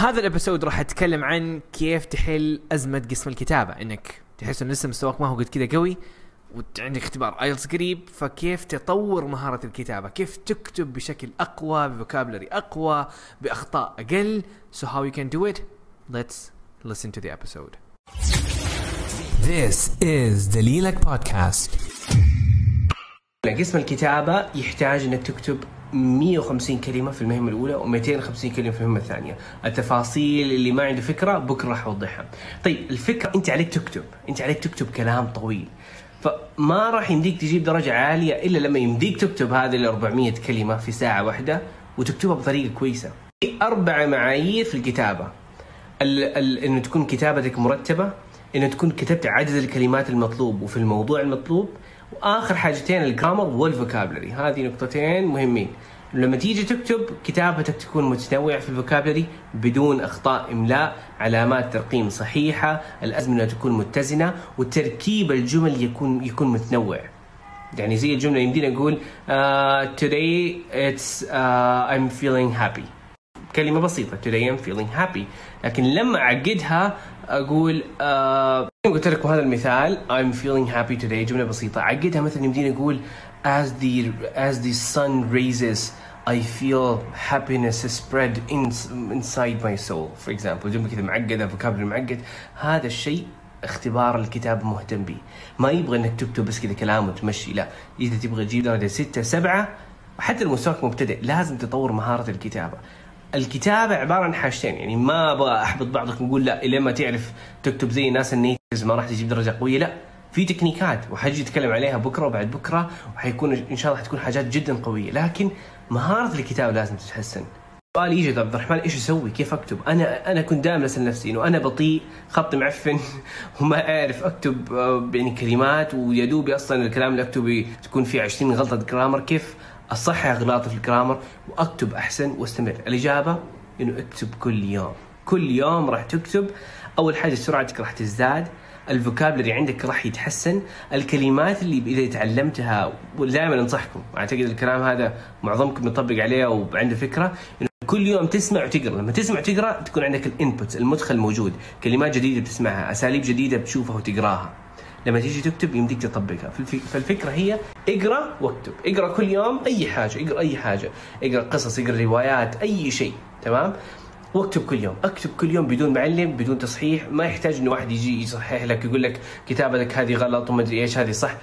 هذا ال episode راح أتكلم عن كيف تحل أزمة قسم الكتابة. إنك تحس إنه لسه مستواك ما هو قد كذا قوي وعندك اختبار IELTS قريب فكيف تطور مهارة الكتابة؟ كيف تكتب بشكل أقوى ب vocabulary أقوى بأخطاء أقل؟ So how you can do it? Let's listen to the episode. This is دليلك بودكاست قسم الكتابة يحتاج إنك تكتب 150 كلمة في المهمة الأولى و250 كلمة في المهمة الثانية، التفاصيل اللي ما عنده فكرة بكرة راح أوضحها. طيب الفكرة أنت عليك تكتب، أنت عليك تكتب كلام طويل. فما راح يمديك تجيب درجة عالية إلا لما يمديك تكتب هذه ال 400 كلمة في ساعة واحدة وتكتبها بطريقة كويسة. في أربع معايير في الكتابة. ال ال انه تكون كتابتك مرتبة انه تكون كتبت عدد الكلمات المطلوب وفي الموضوع المطلوب وآخر حاجتين ال grammar وال vocabulary. هذه نقطتين مهمين. لما تيجي تكتب كتابتك تكون متنوعة في ال vocabulary بدون أخطاء إملاء علامات ترقيم صحيحة الأزمنة تكون متزنة وتركيب الجمل يكون يكون متنوع. يعني زي الجملة يمدينا نقول uh, today it's uh, I'm feeling happy. كلمة بسيطة today I'm feeling happy. لكن لما أعقدها أقول آه قلت لكم هذا المثال. I'm feeling happy today. جملة بسيطة. أعقدها مثلا يمديني أقول as the as the sun raises I feel happiness spread in, inside my soul. For example جملة كذا معقدة فوكابلري معقد. هذا الشيء اختبار الكتاب مهتم به ما يبغى إنك تكتب بس كذا كلام وتمشي. لا. إذا تبغى تجيب درجة ستة سبعة حتى لو مستواك مبتدئ. لازم تطور مهارة الكتابة. الكتابة عبارة عن حاجتين. يعني ما أبغى أحبط بعضكم نقول لا الين ما تعرف تكتب زي الناس النيتز ما راح تجيب درجة قوية. لا في تكنيكات وحجي اتكلم عليها بكرة وبعد بكرة وحيكون إن شاء الله حتكون حاجات جدا قوية. لكن مهارة الكتابة لازم تتحسن. سؤال يجي طب عبد الرحمن إيش أسوي؟ كيف أكتب؟ أنا أنا كنت دائما أسأل نفسي إنه أنا بطيء خطي معفن وما أعرف أكتب آه، يعني كلمات ويا أصلا الكلام اللي أكتبه تكون فيه 20 غلطة جرامر كيف اصحح اغلاطي في ال grammar وأكتب أحسن واستمر؟ الإجابة إنه اكتب كل يوم. كل يوم راح تكتب أول حاجة سرعتك راح تزداد ال vocabulary عندك راح يتحسن الكلمات اللي إذا تعلمتها ودائما أنصحكم أعتقد الكلام هذا معظمكم يطبق عليه وعنده فكرة إنه كل يوم تسمع وتقرأ. لما تسمع وتقرأ تكون عندك ال inputs المدخل موجود. كلمات جديدة بتسمعها أساليب جديدة بتشوفها وتقراها. لما تيجي تكتب يمديك تطبقها. فالف- فالفكرة هي اقرأ واكتب. اقرأ كل يوم أي حاجة اقرأ أي حاجة. اقرأ قصص اقرأ روايات أي شيء تمام؟ واكتب كل يوم. اكتب كل يوم بدون معلم بدون تصحيح. ما يحتاج انه واحد يجي يصحح لك يقول لك كتابتك هذه غلط وما أدري إيش هذه صح.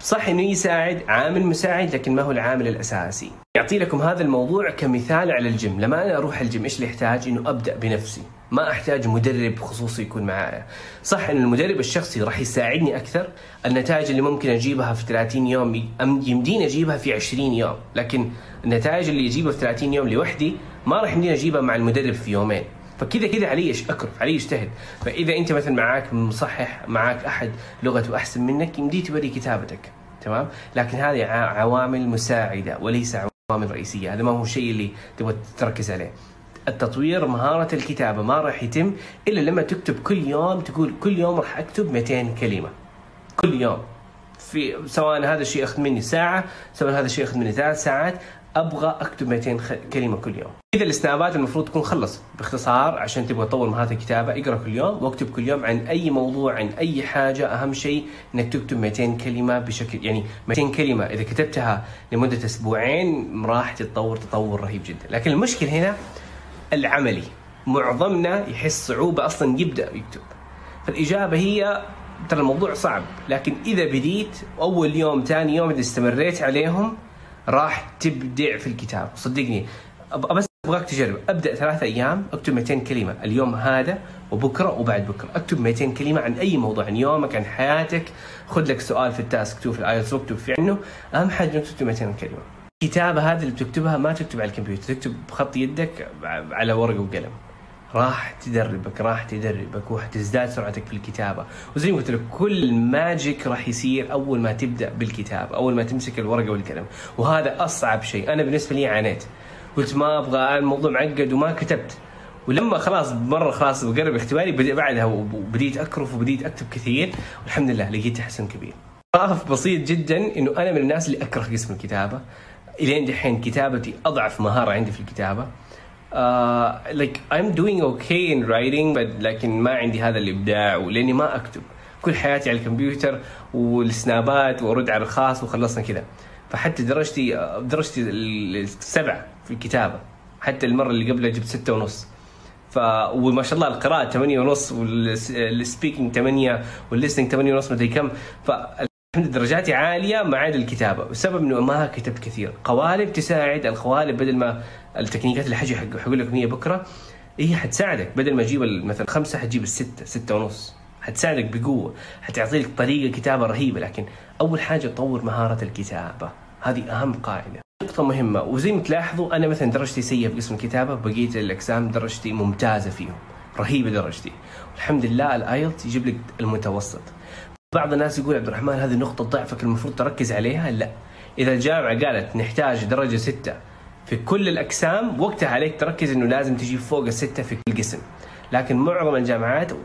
صح إنه يساعد عامل مساعد لكن ما هو العامل الأساسي. يعطي لكم هذا الموضوع كمثال على الجيم. لما أنا أروح الجيم إيش اللي يحتاج؟ إنه أبدأ بنفسي. ما أحتاج مدرب خصوصي يكون معايا صح إن المدرب الشخصي راح يساعدني أكثر. النتائج اللي ممكن أجيبها في 30 يوم يمديني أجيبها في 20 يوم. لكن النتائج اللي اجيبها في 30 يوم لوحدي ما راح يمديني أجيبها مع المدرب في يومين. فكذا كذا علي اكرف علي اجتهد فإذا أنت مثلا معاك مصحح معاك أحد لغته أحسن منك يمديه توري كتابتك. تمام؟ لكن هذه عوامل مساعدة وليس عوامل رئيسية. هذا ما هو الشيء اللي تبغى تركز عليه. التطوير مهارة الكتابة ما راح يتم إلا لما تكتب كل يوم تقول كل يوم راح أكتب 200 كلمة. كل يوم. في سواء هذا الشيء ياخذ مني ساعة سواء هذا الشيء ياخذ مني ثلاث ساعات أبغى أكتب 200 خ- كلمة كل يوم. كذا السنابات المفروض تكون خلصت باختصار عشان تبغى تطور مهارة الكتابة اقرأ كل يوم واكتب كل يوم عن أي موضوع عن أي حاجة. أهم شيء إنك تكتب 200 كلمة بشكل يعني 200 كلمة إذا كتبتها لمدة أسبوعين راح تتطور تطور رهيب جدا، لكن المشكلة هنا العملي. معظمنا يحس صعوبة أصلا يبدأ يكتب. فالإجابة هي ترى الموضوع صعب لكن إذا بديت أول يوم ثاني يوم إذا استمريت عليهم راح تبدع في الكتاب. صدقني بس أبغاك تجرب. أبدأ ثلاثة أيام أكتب 200 كلمة. اليوم هذا وبكرة وبعد بكرة. أكتب 200 كلمة عن أي موضوع عن يومك عن حياتك. خذ لك سؤال في ال task 2 في ال IELTS واكتب في عنه أهم حاجة إنك تكتب 200 كلمة. الكتابة هذه اللي بتكتبها ما تكتب على الكمبيوتر تكتب بخط يدك على ورقة وقلم. راح تدربك راح تدربك وحتزداد سرعتك في الكتابة. وزي ما قلت لك كل magic راح يصير أول ما تبدأ بالكتابة أول ما تمسك الورقة والقلم. وهذا أصعب شيء. أنا بالنسبة لي عانيت. قلت ما أبغى الموضوع معقد وما كتبت. ولما خلاص مرة خلاص بقرب اختباري بعدها وبديت أكرف وبديت أكتب كثير. والحمد لله لقيت تحسن كبير. طرف بسيط جدا إنه أنا من الناس اللي أكره قسم الكتابة. إلين دحين كتابتي أضعف مهارة عندي في الكتابة. Uh, like I'm doing okay in writing but لكن ما عندي هذا الإبداع ولأني ما أكتب. كل حياتي على الكمبيوتر والسنابات وأرد على الخاص وخلصنا كذا. فحتى درجتي آه، درجتي السبعه في الكتابة. حتى المرة اللي قبلها جبت ستة ونص. ف وما شاء الله القراءة 8 ونص وال speaking 8 وال listening 8 ونص مدري كم. ف درجاتي عالية ما عدا الكتابة. بسبب إنه ما كتبت كثير. قوالب تساعد القوالب بدل ما التكنيكات اللي حجي حقول لكم هي بكرة هي حتساعدك. بدل ما أجيب مثلا خمسة حتجيب الستة ستة ونص. حتساعدك بقوة. حتعطيك طريقة كتابة رهيبة. لكن أول حاجة تطور مهارة الكتابة. هذه أهم قاعدة. نقطة مهمة. وزي ما تلاحظوا أنا مثلا درجتي سيئة في قسم الكتابة. بقية الأقسام درجتي ممتازة فيهم. رهيبة درجتي. الحمد لله ال IELTS يجيب لك المتوسط. بعض الناس يقول عبد الرحمن هذه نقطة ضعفك المفروض تركز عليها؟ لا. إذا الجامعة قالت نحتاج درجة ستة في كل الأقسام وقتها عليك تركز إنه لازم تجيب فوق الستة في كل قسم. لكن معظم الجامعات 60%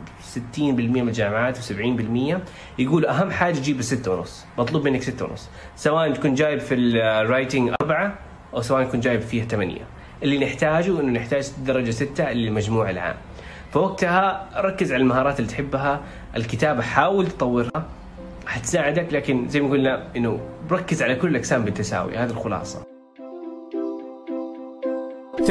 من الجامعات و70% يقول أهم حاجة تجيب الستة ونص. مطلوب منك ستة ونص. سواء تكون جايب في ال writing أربعة أو سواء تكون جايب فيها ثمانية. اللي نحتاجه إنه نحتاج درجة ستة للمجموع العام. فوقتها ركز على المهارات اللي تحبها الكتابة حاول تطورها حتساعدك لكن زي ما قلنا إنه ركز على كل الأقسام بالتساوي هذه الخلاصة.